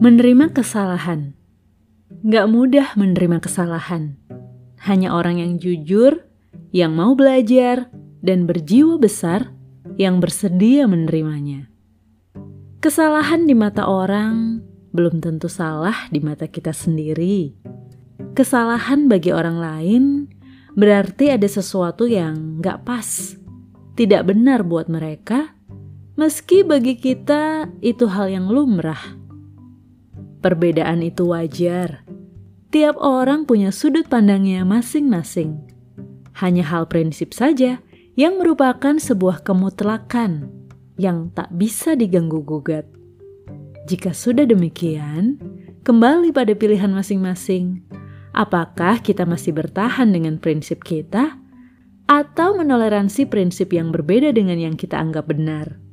Menerima kesalahan Gak mudah menerima kesalahan. Hanya orang yang jujur, yang mau belajar, dan berjiwa besar yang bersedia menerimanya. Kesalahan di mata orang belum tentu salah di mata kita sendiri. Kesalahan bagi orang lain berarti ada sesuatu yang gak pas, tidak benar buat mereka, meski bagi kita itu hal yang lumrah. Perbedaan itu wajar. Tiap orang punya sudut pandangnya masing-masing. Hanya hal prinsip saja yang merupakan sebuah kemutlakan yang tak bisa diganggu-gugat. Jika sudah demikian, kembali pada pilihan masing-masing. Apakah kita masih bertahan dengan prinsip kita, atau menoleransi prinsip yang berbeda dengan yang kita anggap benar?